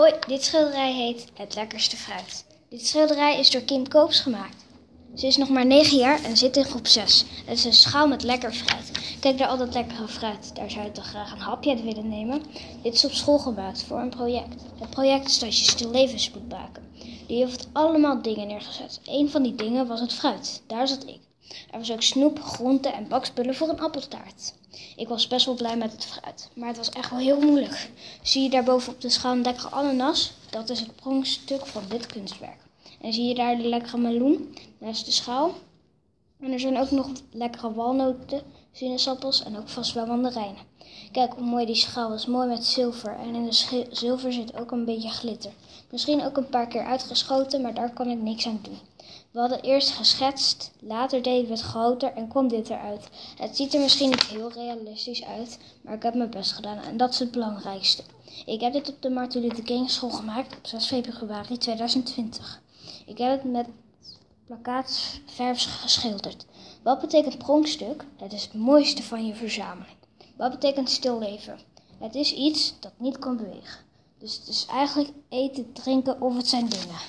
Hoi, dit schilderij heet Het Lekkerste Fruit. Dit schilderij is door Kim Koops gemaakt. Ze is nog maar 9 jaar en zit in groep 6. Het is een schaal met lekker fruit. Kijk naar al dat lekkere fruit. Daar zou je toch graag een hapje uit willen nemen? Dit is op school gemaakt voor een project. Het project is dat je stil levens moet maken. Die heeft allemaal dingen neergezet. Een van die dingen was het fruit. Daar zat ik. Er was ook snoep, groenten en bakspullen voor een appeltaart. Ik was best wel blij met het fruit, maar het was echt wel heel moeilijk. Zie je daarboven op de schaal een lekkere ananas? Dat is het pronkstuk van dit kunstwerk. En zie je daar de lekkere meloen naast de schaal? En er zijn ook nog lekkere walnoten, sinaasappels en ook vast wel mandarijnen. Kijk hoe mooi die schaal is, mooi met zilver. En in de zilver zit ook een beetje glitter. Misschien ook een paar keer uitgeschoten, maar daar kan ik niks aan doen. We hadden eerst geschetst, later deden we het groter en kwam dit eruit. Het ziet er misschien niet heel realistisch uit, maar ik heb mijn best gedaan en dat is het belangrijkste. Ik heb dit op de Martin Luther King School gemaakt op 6 februari 2020. Ik heb het met plakkaatverf geschilderd. Wat betekent pronkstuk? Het is het mooiste van je verzameling. Wat betekent stilleven? Het is iets dat niet kan bewegen. Dus het is eigenlijk eten, drinken of het zijn dingen.